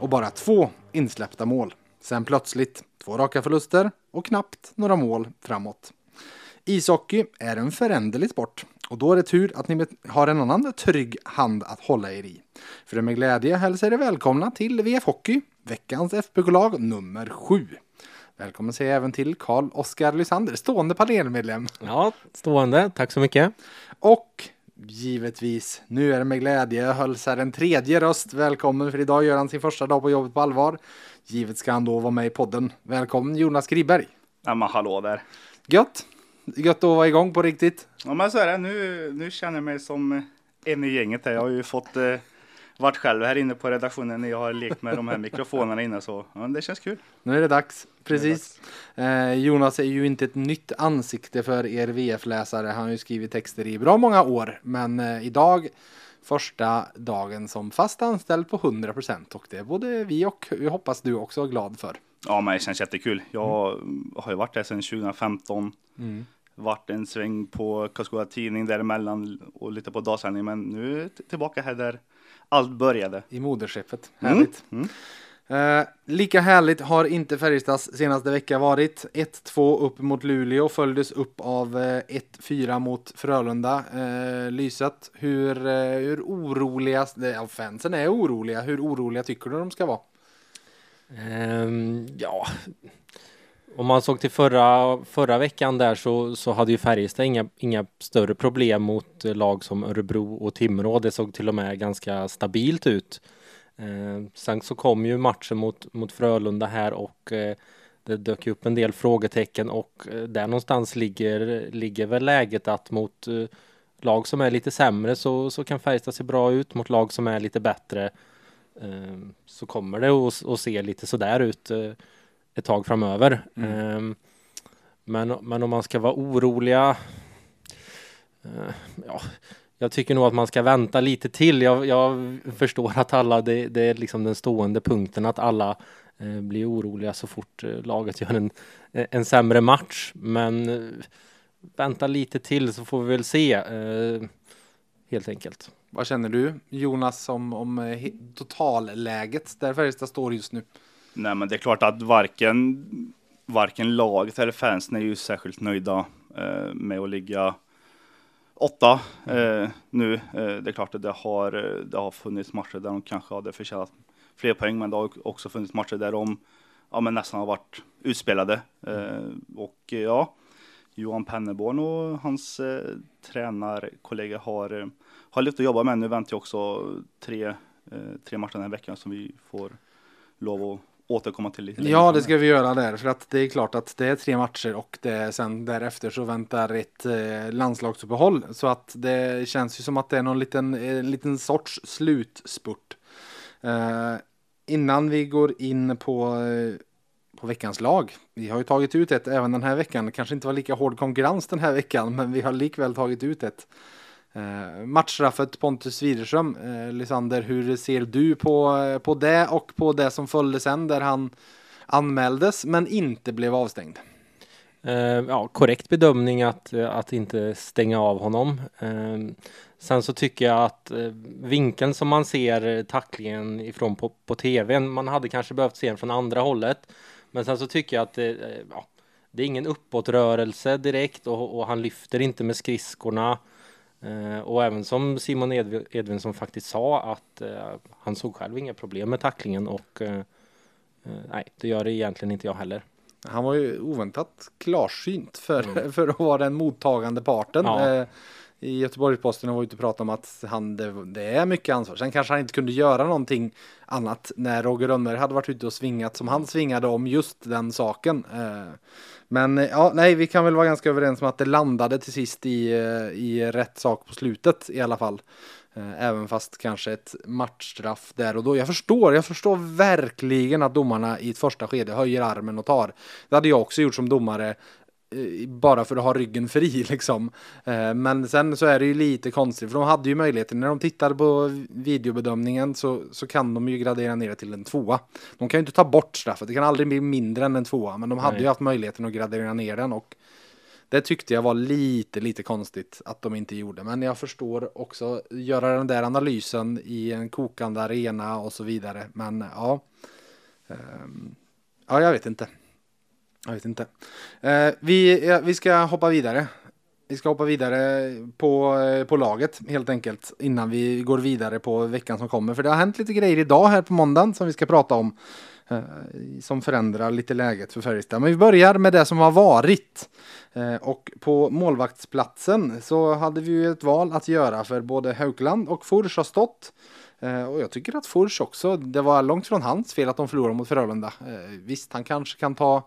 och bara två insläppta mål. Sen plötsligt två raka förluster och knappt några mål framåt. Ishockey är en föränderlig sport och då är det tur att ni har en annan trygg hand att hålla er i. För det med glädje hälsar er välkomna till VF Hockey, veckans FBK-lag nummer sju. Välkommen säger jag även till Karl Oskar Lysander, stående panelmedlem. Ja, stående. Tack så mycket. Och givetvis, nu är det med glädje jag hälsar en tredje röst välkommen för idag gör han sin första dag på jobbet på allvar. Givet ska han då vara med i podden. Välkommen Jonas Griberg. Ja men hallå där. Gött! Gött att vara igång på riktigt. Ja men så är det. Nu, nu känner jag mig som en i gänget här. Jag har ju fått eh, varit själv här inne på redaktionen när jag har lekt med de här mikrofonerna inne så ja, det känns kul. Nu är det dags. Precis. Det är dags. Eh, Jonas är ju inte ett nytt ansikte för er VF-läsare. Han har ju skrivit texter i bra många år, men eh, idag första dagen som fast anställd på 100 procent och det är både vi och vi hoppas du också är glad för. Ja, men det känns jättekul. Jag mm. har ju varit där sedan 2015. Mm. Varit en sväng på Karlskoga Tidning däremellan och lite på dagsändning, men nu jag tillbaka här där allt började. I moderskeppet. Härligt. Mm. Mm. Uh, lika härligt har inte Färjestads senaste vecka varit. 1-2 upp mot Luleå följdes upp av uh, eh, 1-4 mot Frölunda. Uh, Lyset, hur, hur oroliga, ja, fansen är oroliga, hur oroliga tycker du de ska vara? Um, ja, om man såg till förra, förra veckan där så, så hade ju Färjestad inga, inga större problem mot lag som Örebro och Timrå. Det såg till och med ganska stabilt ut. Eh, sen så kom ju matchen mot, mot Frölunda här och eh, det dök upp en del frågetecken och eh, där någonstans ligger, ligger väl läget att mot eh, lag som är lite sämre så, så kan Färjestad se bra ut. Mot lag som är lite bättre eh, så kommer det att, att se lite sådär ut eh, ett tag framöver. Mm. men, men om man ska vara oroliga ja, jag tycker nog att man ska vänta lite till. Jag, jag förstår att alla, det, det, är liksom den stående punkten att alla eh, blir oroliga så fort eh, laget gör en, en sämre match. Men eh, vänta lite till så får vi väl se eh, helt enkelt. Vad känner du Jonas om, om eh, totalläget där Färjestad står just nu? Nej, men det är klart att varken, varken laget eller fansen är ju särskilt nöjda eh, med att ligga åtta eh, nu. Eh, det är klart att det har, det har funnits matcher där de kanske hade förtjänat fler poäng, men det har också funnits matcher där de ja, men nästan har varit utspelade. Eh, och ja, Johan Penneborn och hans eh, tränarkollega har, eh, har lite att jobba med. Nu väntar jag också tre, eh, tre matcher den här veckan som vi får lov att återkomma till lite Ja, det ska vi göra där för att det är klart att det är tre matcher och det sen därefter så väntar ett eh, landslagsuppehåll så att det känns ju som att det är någon liten, eh, liten sorts slutspurt. Eh, innan vi går in på eh, på veckans lag. Vi har ju tagit ut ett även den här veckan. Kanske inte var lika hård konkurrens den här veckan, men vi har likväl tagit ut ett. Eh, matchstraffet Pontus Widerström, eh, Lysander, hur ser du på, eh, på det och på det som följde sen där han anmäldes men inte blev avstängd? Eh, ja, korrekt bedömning att, eh, att inte stänga av honom. Eh, sen så tycker jag att eh, vinkeln som man ser eh, tacklingen ifrån på, på tvn, man hade kanske behövt se den från andra hållet. Men sen så tycker jag att det, ja, det är ingen uppåtrörelse direkt och, och han lyfter inte med skridskorna. Eh, och även som Simon Edv Edvinsson faktiskt sa att eh, han såg själv inga problem med tacklingen och eh, nej, det gör det egentligen inte jag heller. Han var ju oväntat klarsynt för, mm. för att vara den mottagande parten. Ja i Göteborgs-Posten och var ute och pratade om att han, det, det, är mycket ansvar. Sen kanske han inte kunde göra någonting annat när Roger Rönnberg hade varit ute och svingat som han svingade om just den saken. Eh, men eh, ja, nej, vi kan väl vara ganska överens om att det landade till sist i, eh, i rätt sak på slutet i alla fall. Även fast kanske ett matchstraff där och då. Jag förstår, jag förstår verkligen att domarna i ett första skede höjer armen och tar. Det hade jag också gjort som domare bara för att ha ryggen fri liksom. Eh, men sen så är det ju lite konstigt för de hade ju möjligheten när de tittade på videobedömningen så, så kan de ju gradera ner det till en tvåa. De kan ju inte ta bort straffet, det kan aldrig bli mindre än en tvåa men de hade Nej. ju haft möjligheten att gradera ner den och det tyckte jag var lite, lite konstigt att de inte gjorde. Men jag förstår också göra den där analysen i en kokande arena och så vidare. Men ja, um, ja, jag vet inte. Jag vet inte. Eh, vi, ja, vi ska hoppa vidare. Vi ska hoppa vidare på, eh, på laget helt enkelt innan vi går vidare på veckan som kommer. För det har hänt lite grejer idag här på måndagen som vi ska prata om. Eh, som förändrar lite läget för Färjestad. Men vi börjar med det som har varit. Eh, och på målvaktsplatsen så hade vi ju ett val att göra för både Haukland och Furs har stått. Eh, och jag tycker att Furs också, det var långt från hans fel att de förlorade mot Frölunda. Eh, visst, han kanske kan ta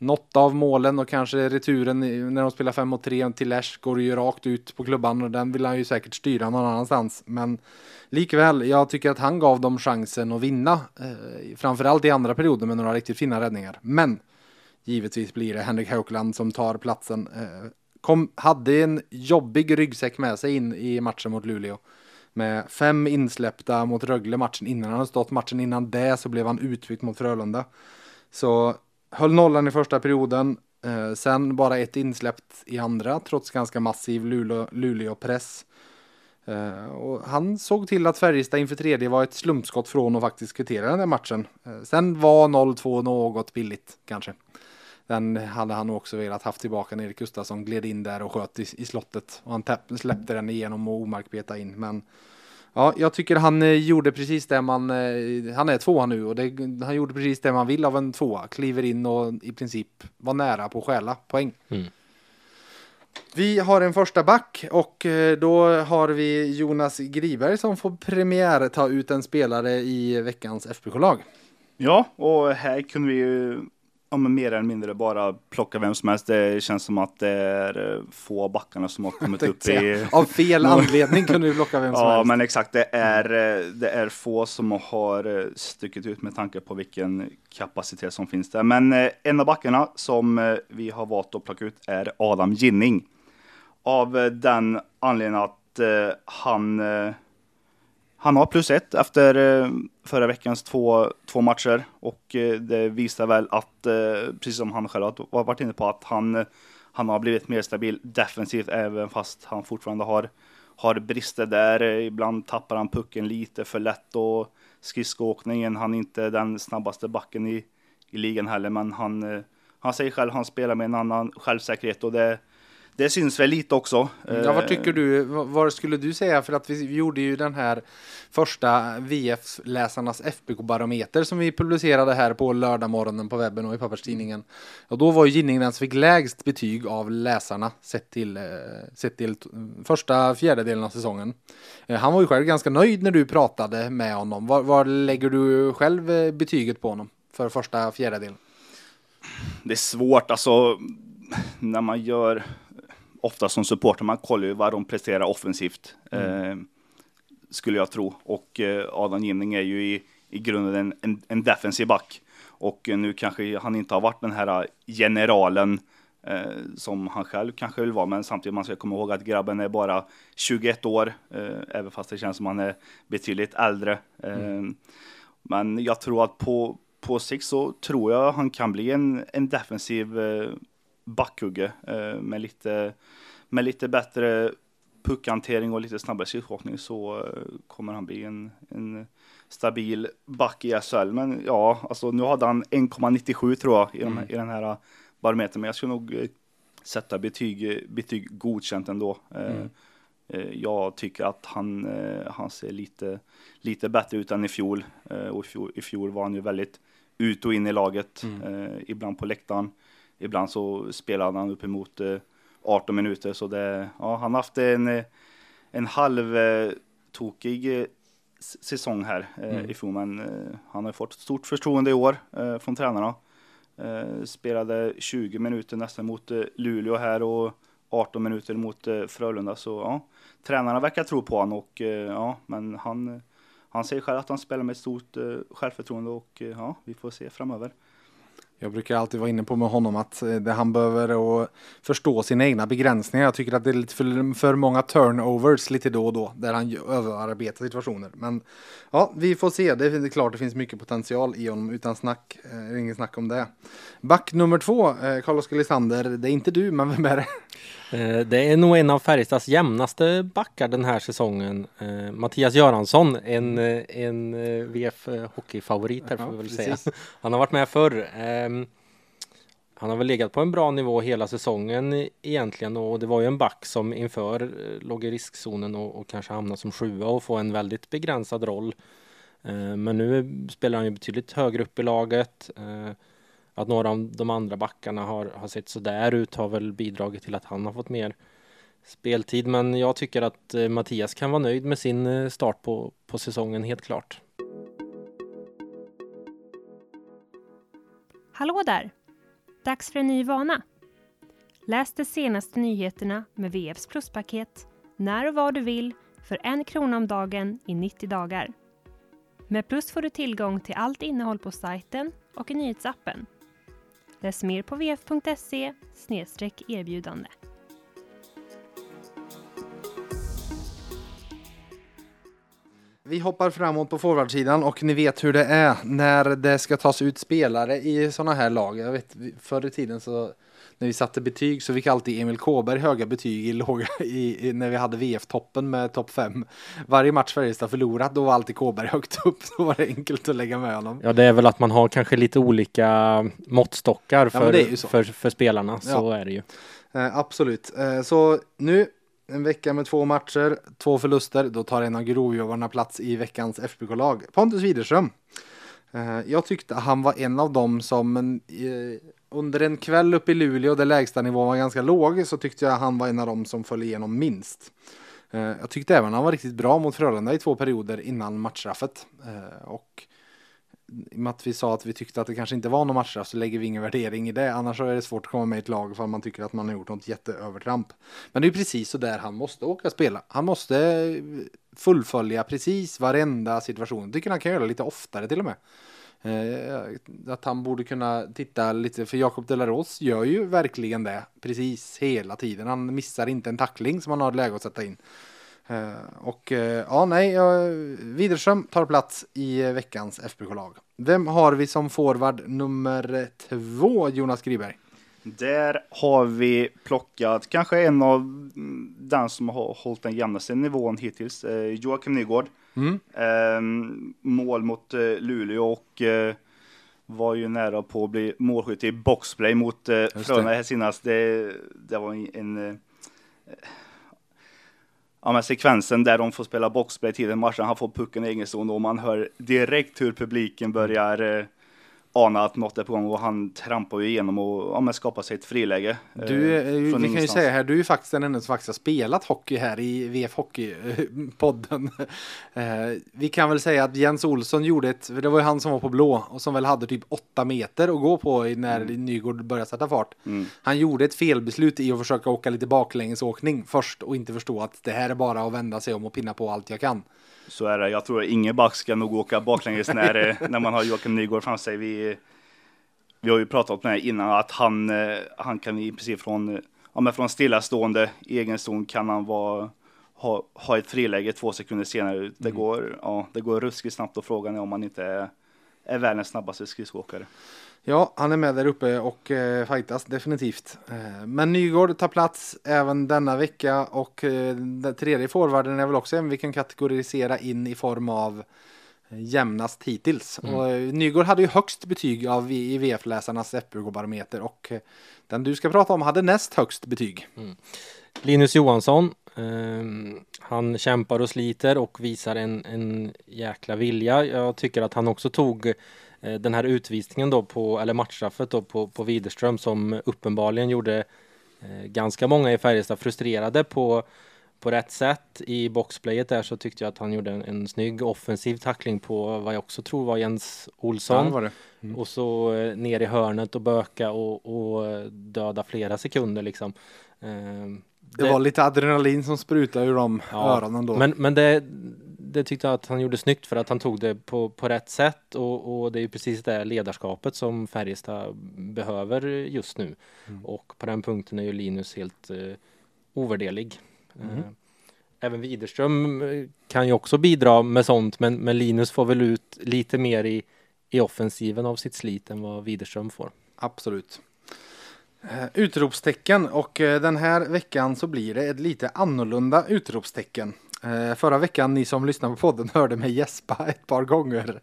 något av målen och kanske returen när de spelar 5 mot 3 till Lash går ju rakt ut på klubban och den vill han ju säkert styra någon annanstans. Men likväl, jag tycker att han gav dem chansen att vinna. Eh, framförallt i andra perioden med några riktigt fina räddningar. Men givetvis blir det Henrik Haukland som tar platsen. Eh, kom, hade en jobbig ryggsäck med sig in i matchen mot Luleå. Med fem insläppta mot Rögle matchen innan han hade stått. Matchen innan det så blev han utbytt mot Frölunda. Så höll nollan i första perioden. Eh, sen bara ett insläppt i andra trots ganska massiv Luleå-press. Eh, och han såg till att Färjestad inför tredje var ett slumpskott från att faktiskt kvittera den där matchen. Eh, sen var 0-2 något billigt kanske. Den hade han också velat haft tillbaka när Erik Gustafsson gled in där och sköt i, i slottet. Och han släppte den igenom och Omark peta in. Men Ja, jag tycker han eh, gjorde precis det man, eh, han är tvåa nu och det, han gjorde precis det man vill av en tvåa. Kliver in och i princip var nära på att stjäla poäng. Mm. Vi har en första back och eh, då har vi Jonas Griberg som får premiär ta ut en spelare i veckans FBK-lag. Ja, och här kunde vi ju ja, men mer eller mindre bara plocka vem som helst. Det känns som att det är eh, få backarna som har kommit upp i... Av fel anledning kunde vi plocka vem som ja, helst. Ja, men exakt. Det är, eh, det är få som har eh, stuckit ut med tanke på vilken kapacitet som finns där. Men en av backarna som vi har valt att plocka ut är Adam Ginning. Av den anledningen att han han har plus ett efter eh, förra veckans två, två matcher och eh, det visar väl att, eh, precis som han själv har varit inne på, att han, han har blivit mer stabil defensivt även fast han fortfarande har, har brister där. Ibland tappar han pucken lite för lätt och skridskoåkningen, han är inte den snabbaste backen i, i ligan heller, men han, han säger själv, han spelar med en annan självsäkerhet och det det syns väl lite också. Ja, vad tycker du? Vad skulle du säga? För att vi gjorde ju den här första VF-läsarnas FBK-barometer som vi publicerade här på lördagmorgonen på webben och i papperstidningen. Och då var ju Ginning den som fick lägst betyg av läsarna sett till, eh, sett till första fjärdedelen av säsongen. Eh, han var ju själv ganska nöjd när du pratade med honom. Var, var lägger du själv eh, betyget på honom för första fjärdedelen? Det är svårt, alltså när man gör ofta som supporter, man kollar ju vad de presterar offensivt. Mm. Eh, skulle jag tro. Och eh, Adam Ginning är ju i, i grunden en, en, en defensiv back. Och eh, nu kanske han inte har varit den här generalen eh, som han själv kanske vill vara. Men samtidigt man ska komma ihåg att grabben är bara 21 år, eh, även fast det känns som han är betydligt äldre. Eh, mm. Men jag tror att på, på sikt så tror jag han kan bli en, en defensiv backhugge eh, med, lite, med lite bättre puckhantering och lite snabbare skridskoåkning så eh, kommer han bli en, en stabil back i SHL. Men ja, alltså nu hade han 1,97 tror jag i, de, mm. i den här barometern. Men jag skulle nog eh, sätta betyg, betyg godkänt ändå. Mm. Jag tycker att han, han ser lite, lite bättre ut än i fjol. Och i fjol, i fjol var han ju väldigt ut och in i laget, mm. ibland på läktaren ibland så spelade han uppemot eh, 18 minuter. Så det, ja, han har haft en, en halv tokig säsong här mm. i fjol, men han har fått stort förtroende i år från tränarna. spelade 20 minuter nästan mot Luleå här och 18 minuter mot Frölunda. Så ja, tränarna verkar tro på honom och ja, men han han säger själv att han spelar med stort eh, självförtroende och eh, ja, vi får se framöver. Jag brukar alltid vara inne på med honom att eh, det han behöver och förstå sina egna begränsningar. Jag tycker att det är lite för, för många turnovers lite då och då där han överarbetar situationer. Men ja, vi får se. Det är klart det finns mycket potential i honom utan snack. Eh, det är ingen snack om det. Back nummer två, eh, Carlos Galisander. Det är inte du, men vem är det? Eh, det är nog en av Färjestads jämnaste backar den här säsongen. Eh, Mattias Göransson, en, eh, en VF hockeyfavorit här får vi väl säga. Han har varit med förr. Ehm, han har väl legat på en bra nivå hela säsongen egentligen och det var ju en back som inför låg i riskzonen och, och kanske hamnade som sjua och få en väldigt begränsad roll. Men nu spelar han ju betydligt högre upp i laget. Att några av de andra backarna har, har sett sådär ut har väl bidragit till att han har fått mer speltid. Men jag tycker att eh, Mattias kan vara nöjd med sin eh, start på, på säsongen helt klart. Hallå där! Dags för en ny vana. Läs de senaste nyheterna med VFs pluspaket när och var du vill för en krona om dagen i 90 dagar. Med Plus får du tillgång till allt innehåll på sajten och i nyhetsappen. Läs mer på vf.se erbjudande. Vi hoppar framåt på forwardsidan och ni vet hur det är när det ska tas ut spelare i sådana här lag. Jag vet förr i tiden så när vi satte betyg så fick alltid Emil Kåberg höga betyg i låga, i, i, när vi hade VF-toppen med topp 5. Varje match Färjestad förlorat, då var alltid Kåberg högt upp. Då var det enkelt att lägga med honom. Ja, det är väl att man har kanske lite olika måttstockar för, ja, för, för, spelarna. Så ja. är det ju. Eh, absolut. Eh, så nu en vecka med två matcher, två förluster. Då tar en av grovjobbarna plats i veckans FBK-lag. Pontus Widerström. Eh, jag tyckte han var en av dem som en, eh, under en kväll uppe i Luleå där lägstanivån var ganska låg så tyckte jag han var en av dem som föll igenom minst. Eh, jag tyckte även han var riktigt bra mot Frölunda i två perioder innan matchstraffet. Och i och med att vi sa att vi tyckte att det kanske inte var någon matchstraff så lägger vi ingen värdering i det. Annars är det svårt att komma med i ett lag för man tycker att man har gjort något jätteövertramp. Men det är precis så där han måste åka spela. Han måste fullfölja precis varenda situation. Jag tycker han kan göra det lite oftare till och med. Eh, att han borde kunna titta lite, för Jakob Delaros gör ju verkligen det precis hela tiden. Han missar inte en tackling som han har läge att sätta in. Eh, och eh, ja, nej, Widerström tar plats i veckans FBK-lag. Vem har vi som forward nummer två, Jonas Griberg? Där har vi plockat kanske en av den som har hållit den jämnaste nivån hittills, Joakim Nygård. Mm. Eh, mål mot eh, Luleå och eh, var ju nära på att bli målskytt i boxplay mot eh, Frölunda här senast. Det, det var en, en eh, ja, men sekvensen där de får spela boxplay tidigt i matchen. Han får pucken i egen zon och man hör direkt hur publiken börjar eh, ana att något är på gång och han trampar ju igenom och ja, men skapar sig ett friläge. Du, eh, vi kan ju säga här, du är ju faktiskt den enda som faktiskt har spelat hockey här i VF Hockey-podden. Eh, vi kan väl säga att Jens Olsson gjorde ett, det var ju han som var på blå och som väl hade typ åtta meter att gå på när mm. Nygård började sätta fart. Mm. Han gjorde ett felbeslut i att försöka åka lite baklängesåkning först och inte förstå att det här är bara att vända sig om och pinna på allt jag kan. Så är det. Jag tror ingen back ska nog åka baklänges när, när man har Joakim Nygård framför sig. Vi, vi har ju pratat med innan att han, eh, han kan i princip från, ja, men från stillastående egen zon kan han vara, ha, ha ett friläge två sekunder senare. Det, mm. går, ja, det går ruskigt snabbt och frågan är om han inte är, är världens snabbaste skridskoåkare. Ja, han är med där uppe och eh, fightas definitivt. Eh, men Nygård tar plats även denna vecka och eh, den tredje forwarden är väl också en vi kan kategorisera in i form av eh, jämnast hittills. Mm. Och, eh, Nygård hade ju högst betyg av i VF-läsarnas FBK-barometer och eh, den du ska prata om hade näst högst betyg. Mm. Linus Johansson, ehm, han kämpar och sliter och visar en, en jäkla vilja. Jag tycker att han också tog den här utvisningen då på, eller matchstraffet då på, på Widerström som uppenbarligen gjorde eh, ganska många i Färjestad frustrerade på, på rätt sätt. I boxplayet där så tyckte jag att han gjorde en, en snygg offensiv tackling på vad jag också tror var Jens Olsson. Ja, var. Mm. Och så eh, ner i hörnet och böka och, och eh, döda flera sekunder liksom. Eh, det, det, var lite adrenalin som sprutade ur de ja, öronen då. Men, men det, det tyckte jag att han gjorde snyggt för att han tog det på, på rätt sätt och, och det är ju precis det ledarskapet som Färjestad behöver just nu. Mm. Och på den punkten är ju Linus helt eh, ovärderlig. Mm. Eh, även Widerström eh, kan ju också bidra med sånt men, men Linus får väl ut lite mer i, i offensiven av sitt slit än vad Widerström får. Absolut. Eh, utropstecken och den här veckan så blir det ett lite annorlunda utropstecken. Eh, förra veckan, ni som lyssnar på podden hörde mig gäspa ett par gånger.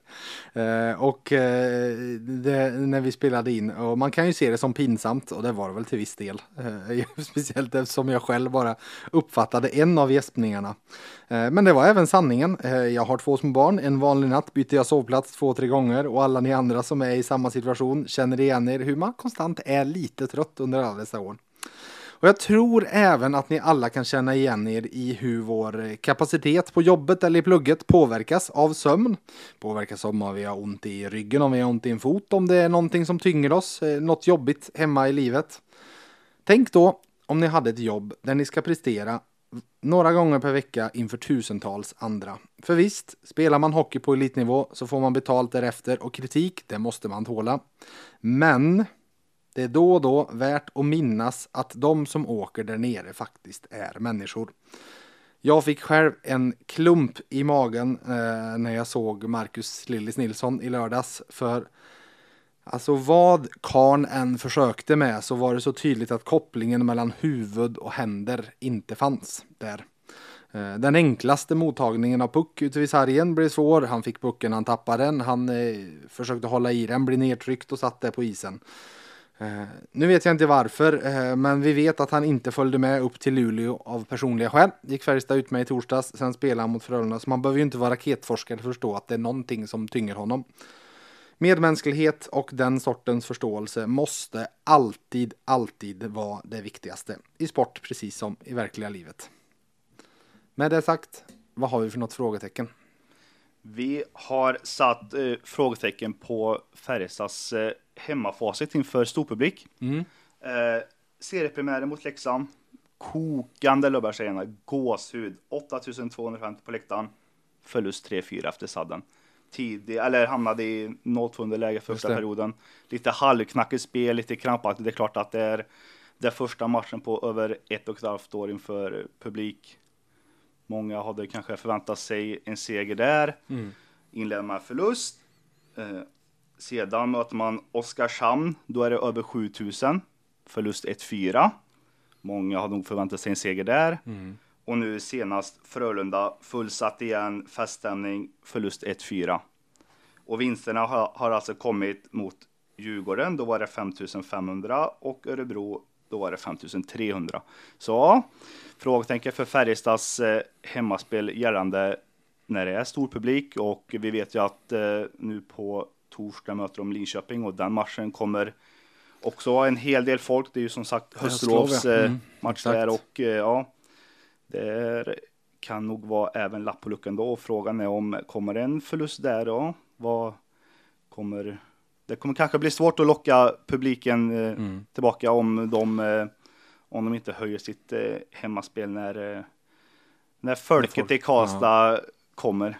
Eh, och eh, det, när vi spelade in, och man kan ju se det som pinsamt och det var det väl till viss del. Speciellt eftersom jag själv bara uppfattade en av gäspningarna. Men det var även sanningen. Jag har två små barn, en vanlig natt bytte jag sovplats två, tre gånger och alla ni andra som är i samma situation känner igen er hur man konstant är lite trött under alla dessa år. Och jag tror även att ni alla kan känna igen er i hur vår eh, kapacitet på jobbet eller i plugget påverkas av sömn. Påverkas om vi har ont i ryggen, om vi har ont i en fot, om det är någonting som tynger oss, eh, något jobbigt hemma i livet. Tänk då om ni hade ett jobb där ni ska prestera några gånger per vecka inför tusentals andra. För visst, spelar man hockey på elitnivå så får man betalt därefter och kritik, det måste man tåla. Men det är då och då värt att minnas att de som åker där nere faktiskt är människor. Jag fick själv en klump i magen eh, när jag såg Marcus Lillis Nilsson i lördags. För alltså vad Karn än försökte med så var det så tydligt att kopplingen mellan huvud och händer inte fanns där. Eh, den enklaste mottagningen av puck ute vid sargen blev svår. Han fick pucken, han tappade den. Han eh, försökte hålla i den, blev nedtryckt och satt där på isen. Eh, nu vet jag inte varför, eh, men vi vet att han inte följde med upp till Luleå av personliga skäl. Gick Färjestad ut med i torsdags, sen spelade han mot Frölunda, så man behöver ju inte vara raketforskare för att förstå att det är någonting som tynger honom. Medmänsklighet och den sortens förståelse måste alltid, alltid vara det viktigaste. I sport precis som i verkliga livet. Med det sagt, vad har vi för något frågetecken? Vi har satt eh, frågetecken på Färjestads eh, hemmafacit inför storpublik. Mm. Eh, seriepremiären mot Leksand. Kokande Löfbergsarena, gåshud. 8250 på läktaren. Förlust 3-4 efter sadden. Tidig, eller hamnade i 0-2 underläge första perioden. Lite halvknackigt spel, lite krampaktigt. Det är klart att det är den första matchen på över ett och ett halvt år inför publik. Många hade kanske förväntat sig en seger där. Mm. Inleder med förlust. Eh, sedan möter man Oskarshamn. Då är det över 7000. Förlust 1-4. Många hade nog förväntat sig en seger där. Mm. Och nu senast Frölunda fullsatt igen, feststämning, förlust 1-4. Och vinsterna har, har alltså kommit mot Djurgården, då var det 5500 och Örebro, då var det 5300. Så frågetecken för Färjestads eh, hemmaspel gällande när det är stor publik och vi vet ju att eh, nu på torsdag möter de Linköping och den matchen kommer också ha en hel del folk. Det är ju som sagt höstlovs ja. mm, match där och eh, ja, det kan nog vara även lapp på luckan då. Frågan är om kommer en förlust där då? Vad kommer? Det kommer kanske bli svårt att locka publiken eh, mm. tillbaka om de eh, om de inte höjer sitt hemmaspel när när folket i Karlstad ja. kommer.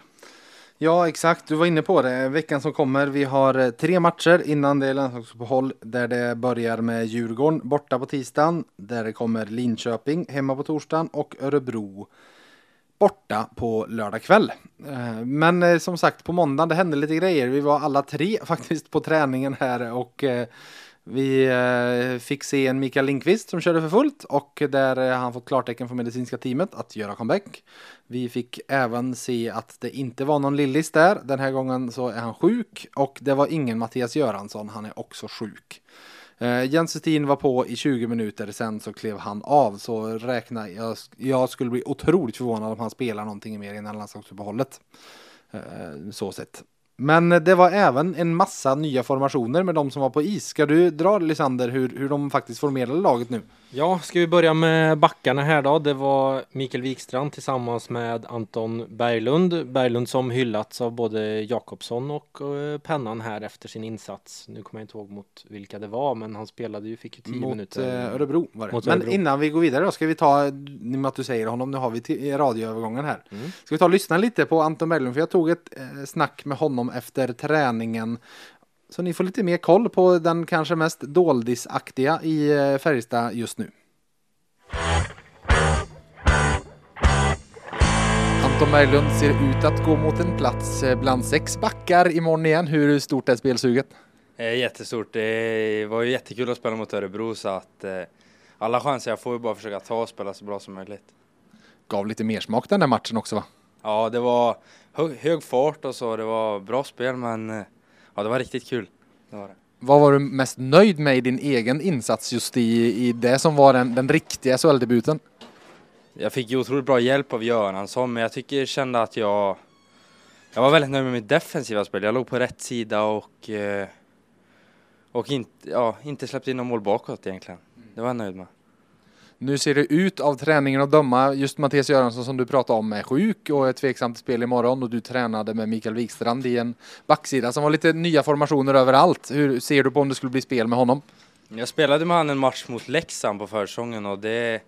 Ja, exakt. Du var inne på det. Veckan som kommer. Vi har eh, tre matcher innan det är landslagsuppehåll. Där det börjar med Djurgården borta på tisdagen. Där det kommer Linköping hemma på torsdagen och Örebro borta på lördag kväll. Eh, men eh, som sagt, på måndagen det hände lite grejer. Vi var alla tre faktiskt på träningen här och vi eh, fick se en Mikael Lindqvist som körde för fullt och där eh, han fått klartecken från medicinska teamet att göra comeback. Vi fick även se att det inte var någon Lillis där. Den här gången så är han sjuk och det var ingen Mattias Göransson. Han är också sjuk. Eh, Jens Westin var på i 20 minuter, sen så klev han av. Så räkna, jag, jag skulle bli otroligt förvånad om han spelar någonting mer innan landslagsuppehållet. Så sett. Men det var även en massa nya formationer med de som var på is. Ska du dra Lysander hur, hur de faktiskt formerade laget nu? Ja, ska vi börja med backarna här då? Det var Mikael Wikstrand tillsammans med Anton Berglund. Berglund som hyllats av både Jakobsson och uh, Pennan här efter sin insats. Nu kommer jag inte ihåg mot vilka det var, men han spelade ju, fick ju tio mot, minuter. Eh, Örebro var det. Mot men Örebro. innan vi går vidare då ska vi ta, i och med att du säger honom, nu har vi till, radioövergången här. Mm. Ska vi ta och lyssna lite på Anton Berglund, för jag tog ett eh, snack med honom efter träningen. Så ni får lite mer koll på den kanske mest doldisaktiga i eh, Färjestad just nu. Anton Berglund ser ut att gå mot en plats eh, bland sex backar imorgon igen. Hur stort är spelsuget? Jättestort. Det var ju jättekul att spela mot Örebro så att eh, alla chanser jag får är bara försöka ta och spela så bra som möjligt. Gav lite mer smak den där matchen också va? Ja, det var hög, hög fart och så. Det var bra spel men ja, det var riktigt kul. Det var det. Vad var du mest nöjd med i din egen insats just i, i det som var den, den riktiga SHL-debuten? Jag fick ju otroligt bra hjälp av Göransson men jag tycker kände att jag jag var väldigt nöjd med mitt defensiva spel. Jag låg på rätt sida och eh, och inte, ja, inte släppte in någon mål bakåt egentligen. Det var jag nöjd med. Nu ser det ut av träningen att döma, just Mattias Göransson som du pratade om är sjuk och är tveksam till spel imorgon och du tränade med Mikael Wikstrand i en backsida som var lite nya formationer överallt. Hur ser du på om det skulle bli spel med honom? Jag spelade med honom en match mot Leksand på försäsongen och det,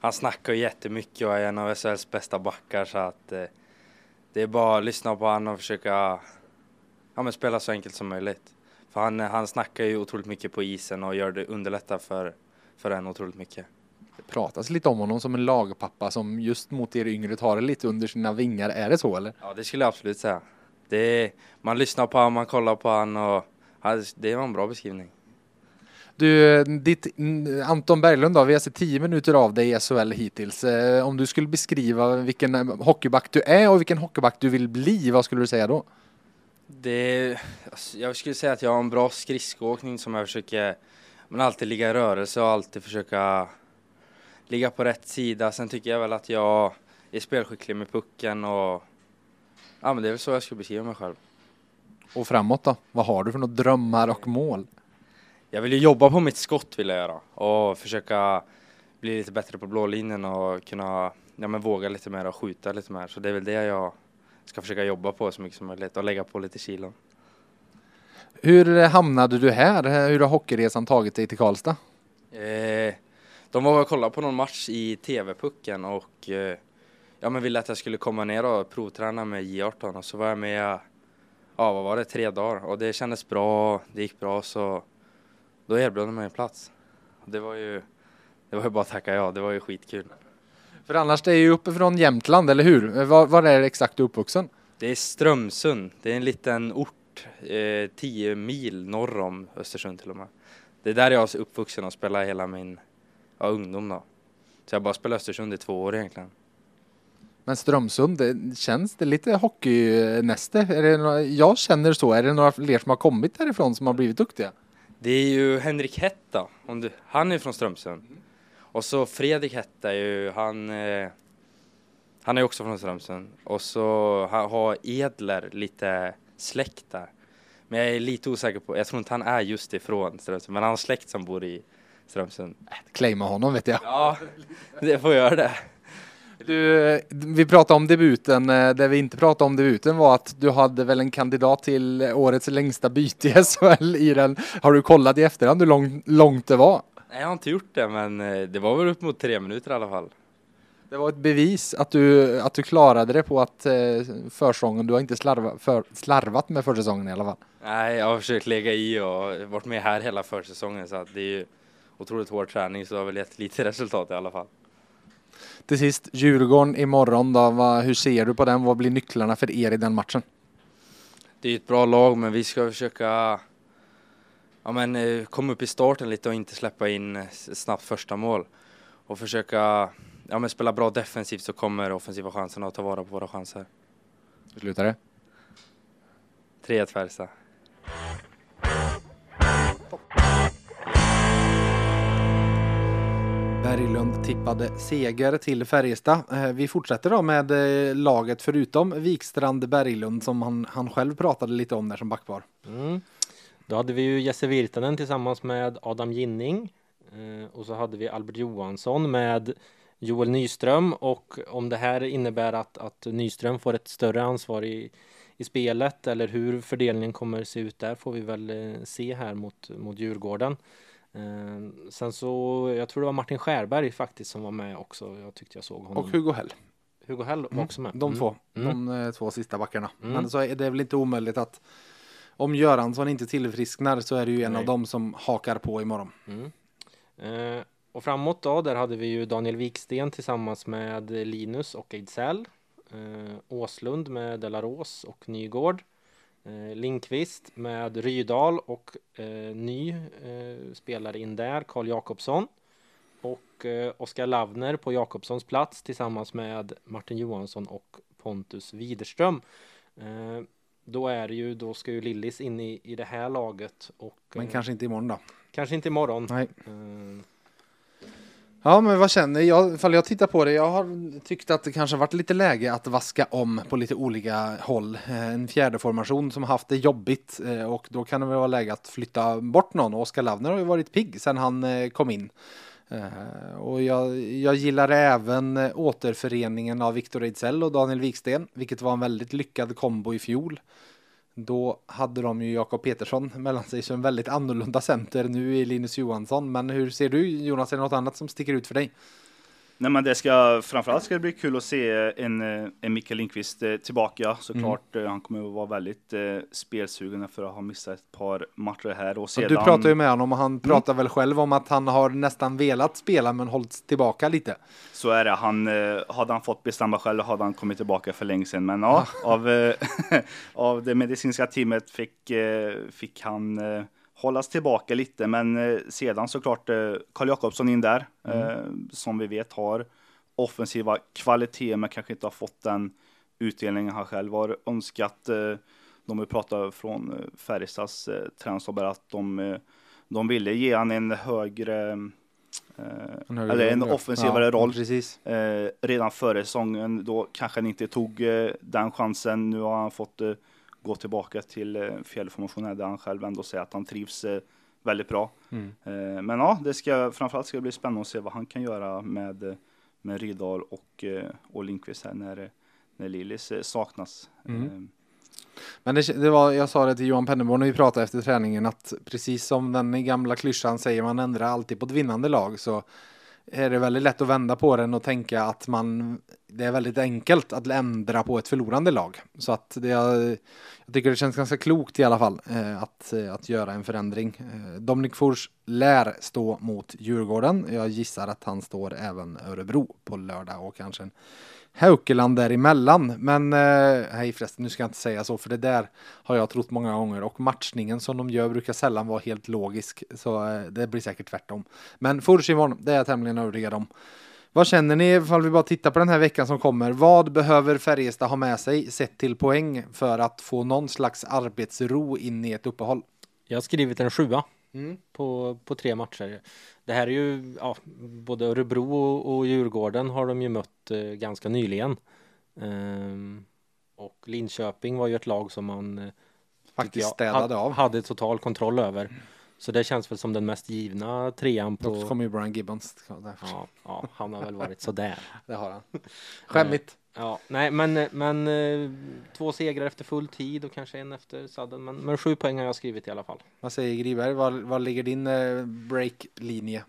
han snackar jättemycket och är en av SHLs bästa backar så att eh, det är bara att lyssna på honom och försöka ja, men spela så enkelt som möjligt. För han, han snackar ju otroligt mycket på isen och gör det underlättar för, för en otroligt mycket. Pratas lite om honom som en lagpappa som just mot er yngre tar det lite under sina vingar. Är det så eller? Ja, det skulle jag absolut säga. Det man lyssnar på han, man kollar på han och det var en bra beskrivning. Du, ditt, Anton Berglund då, vi har sett tio minuter av dig i SHL hittills. Eh, Om du skulle beskriva vilken eh, hockeyback du är och vilken hockeyback du vill bli, vad skulle du säga då? Det, alltså, jag skulle säga att jag har en bra skridskoåkning som jag försöker men alltid ligga i rörelse och alltid försöka ligga på rätt sida. Sen tycker jag väl att jag är spelskicklig med pucken och ja, men det är väl så jag skulle beskriva mig själv. Och framåt då? Vad har du för några drömmar och mål? Jag vill ju jobba på mitt skott vill jag göra och försöka bli lite bättre på blålinjen och kunna ja, men våga lite mer och skjuta lite mer. Så det är väl det jag ska försöka jobba på så mycket som möjligt och lägga på lite kilon. Hur hamnade du här? Hur har hockeyresan tagit dig till Karlstad? Eh, de var och kollade på någon match i TV-pucken och eh, ja, men ville att jag skulle komma ner och provträna med J18 och så var jag med, ja vad var det, tre dagar och det kändes bra, det gick bra så då erbjöd de mig en plats. Det var ju, det var ju bara att tacka ja, det var ju skitkul. För annars det är ju uppifrån Jämtland, eller hur? Var, var är det exakt du uppvuxen? Det är Strömsund, det är en liten ort, eh, 10 mil norr om Östersund till och med. Det är där jag är uppvuxen och spelar hela min ja, ungdom då. Så jag bara spelar Östersund i två år egentligen. Men Strömsund, det, känns det lite hockeynäste? Är det några, jag känner så. Är det några fler som har kommit därifrån som har blivit duktiga? Det är ju Henrik Hetta, om du, han är från Strömsund. Och så Fredrik Hetta är ju, han, eh, han är också från Strömsund. Och så ha- har Edler lite släkt där. Men jag är lite osäker på, jag tror inte han är just ifrån Strömsund, men han har släkt som bor i Strömsund. Claima honom vet jag. Ja, det får göra det. Du, vi pratade om debuten. eh, Det vi inte pratade om debuten var att du hade väl en kandidat till årets längsta byte i SHL i den. Har du kollat i efterhand hur lång, långt det var? Nej, jag har inte gjort det, men eh, det var väl upp mot tre minuter i alla fall. Det var ett bevis att du, att du klarade det på att eh, försången, du har inte slarva, för, slarvat med försäsongen i alla fall. Nej, jag har försökt lägga i och varit med här hela försäsongen så att det är ju otroligt hård träning så det har väl gett lite resultat i alla fall. Till sist, Djurgården imorgon då, vad, hur ser du på den? Vad blir nycklarna för er i den matchen? Det är ett bra lag men vi ska försöka ja, men, eh, komma upp i starten lite och inte släppa in eh, snabbt första mål. Och försöka ja, men spela bra defensivt så kommer offensiva chanserna och ta vara på våra chanser. Hur slutar det? 3-1 Färjestad. Berglund tippade seger till Färjestad. Eh, vi fortsätter då med eh, laget förutom Wikstrand Berglund som han, han själv pratade lite om där som backpar. Mm. Då hade vi ju Jesse Virtanen tillsammans med Adam Ginning. Eh, och så hade vi Albert Johansson med Joel Nyström och om det här innebär att, att Nyström får ett större ansvar i, i spelet eller hur fördelningen kommer se ut där får vi väl se här mot, mot Djurgården. Eh, sen så, jag tror det var Martin Skärberg faktiskt som var med också. Jag tyckte jag såg honom. Och Hugo Hell. Hugo Hell var Mm. också med. De Mm. två. Mm. De eh, två sista backarna. Mm. Men så är det väl inte omöjligt att om Göransson inte tillfrisknar så är det ju en Nej. av dem som hakar på imorgon. Mm. Eh, och framåt då, där hade vi ju Daniel Wiksten tillsammans med Linus och Ejdsell. Eh, Åslund med Delaros och Nygård. Eh, Linkvist med Rydal och eh, ny eh, spelare in där, Karl Jakobsson. Och eh, Oskar Lavner på Jakobssons plats tillsammans med Martin Johansson och Pontus Widerström. Eh, då är det ju, då ska ju Lillis in i, i det här laget och Men eh, kanske inte imorgon då. kanske inte imorgon. Nej. Ja, men vad känner jag? Ifall jag tittar på det, jag har tyckt att det kanske varit lite läge att vaska om på lite olika håll. Eh, en fjärde formation som haft det jobbigt eh, och då kan det väl vara läge att flytta bort någon. Oskar Lavner har ju varit pigg sedan han eh, kom in. Och jag, jag gillar även återföreningen av Viktor Ejdsell och Daniel Wiksten, vilket var en väldigt lyckad kombo i fjol. Då hade de ju Jakob Petersson mellan sig som en väldigt annorlunda center. Nu är Linus Johansson. Men hur ser du Jonas? Är det något annat som sticker ut för dig? Nej, men det ska framförallt ska det bli kul att se en, eh, en Mikael Lindqvist eh, tillbaka såklart. Mm. Eh, Han kommer att vara väldigt eh, spelsugen för att ha missat ett par matcher här och sedan. Du pratar ju med honom och han pratar väl själv om att han har nästan velat spela men hållits tillbaka lite. Så är det. Han, eh, hade han fått bestämma själv hade han kommit tillbaka för länge sedan. Men ja, av, eh, av det medicinska teamet fick, eh, fick han eh, hållas tillbaka lite. Men eh, sedan såklart eh, Karl Jakobsson in där, eh, som vi vet har offensiva kvaliteter men kanske inte har fått den utdelningen han själv har önskat. De har pratat från Färjestads tränarstab att de, de ville ge han en högre En högre eller en offensivare Ja, roll redan före säsongen. Då kanske han inte tog den chansen. Nu har han fått gå tillbaka till eh, fjällformationen där han själv ändå säger att han trivs eh, väldigt bra. Mm. Eh, men ja, det ska framförallt ska det bli spännande att se vad han kan göra med, med Rydahl och, och Lindqvist här när, när Lillis saknas. Mm. Men det, det var, jag sa det till Johan Pennerborn när vi pratade efter träningen att precis som den gamla klyschan säger man ändrar alltid på ett vinnande lag så är det väldigt lätt att vända på den och tänka att man det är väldigt enkelt att ändra på ett förlorande lag. Så att det, jag tycker det känns ganska klokt i alla fall eh, att, eh, att göra en förändring. Eh, Dominik Fors lär stå mot Djurgården. Jag gissar att han står även Örebro på lördag och kanske en Haukeland däremellan. Men eh, förresten, nu ska jag inte säga så för det där har jag trott många gånger och matchningen som de gör brukar sällan vara helt logisk. Så eh, det blir säkert tvärtom. Men Fors imorgon, det är jag tämligen övertygad om. Vad känner ni ifall vi bara tittar på den här veckan som kommer? Vad behöver Färjestad ha med sig sett till poäng för att få någon slags arbetsro in i ett uppehåll? Jag har skrivit en sjua Mm. på, på tre matcher. Det här är ju, ja, både Örebro och, Djurgården har de ju mött eh, ganska nyligen. Ehm, och Linköping var ju ett lag som man eh, Faktiskt jag, städade av. hade total kontroll över. Så det känns väl som den mest givna trean Då på... kommer ju Brian Gibbons. Ja, ja, han har väl varit sådär. Det har han. Skämmigt. Ja, nej men, men eh, två segrar efter full tid och kanske en efter sadden. Men, men sju poäng har jag skrivit i alla fall. Vad säger Griberg? Var, var ligger din eh, breaklinje?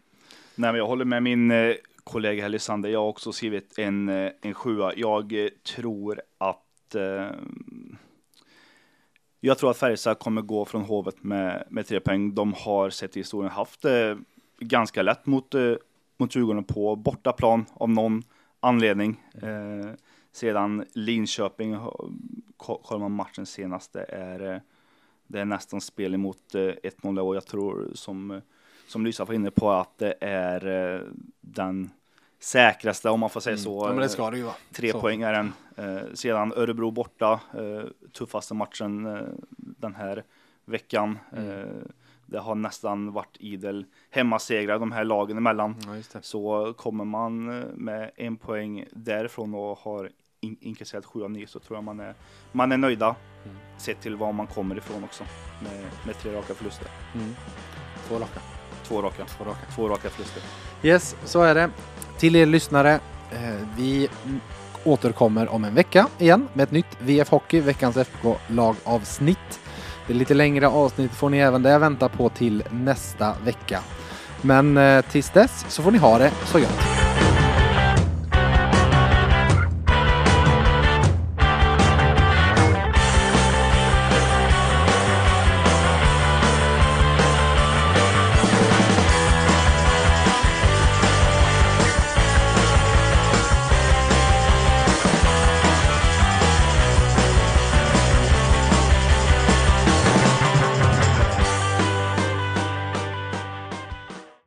Nej, men jag håller med min eh, kollega Lisander. Jag har också skrivit en, eh, en sjua. Jag eh, tror att eh, jag tror att Färjestad kommer gå från Hovet med, med tre poäng. De har sett i historien haft eh, ganska lätt mot, eh, mot Djurgården på bortaplan av någon anledning. Eh, sedan Linköping, ko- kollar man matchen senast, det är, eh, det är nästan spel emot eh, 1-0 och jag tror som eh, som Lysa var inne på att det är eh, den säkraste, om man får säga så. Mm. Ja, men det ska eh, det ju vara. Tre Så. poängaren. Eh, sedan Örebro borta, eh, tuffaste matchen eh, den här veckan. Mm. Eh, det har nästan varit idel hemmasegrar de här lagen emellan. Ja. Så kommer man eh, med en poäng därifrån och har in inkasserat 7 av 9 så tror jag man är, man är nöjda. Mm. Sett till var man kommer ifrån också med, med tre raka förluster. Mm. Två raka. Två raka. Två raka. Två raka förluster. Yes, så är det. Till er lyssnare, eh, vi mm, återkommer om en vecka igen med ett nytt VF Hockey, veckans FK-lagavsnitt. Det lite längre avsnitt får ni även där vänta på till nästa vecka. Men eh, tills dess så får ni ha det så gött.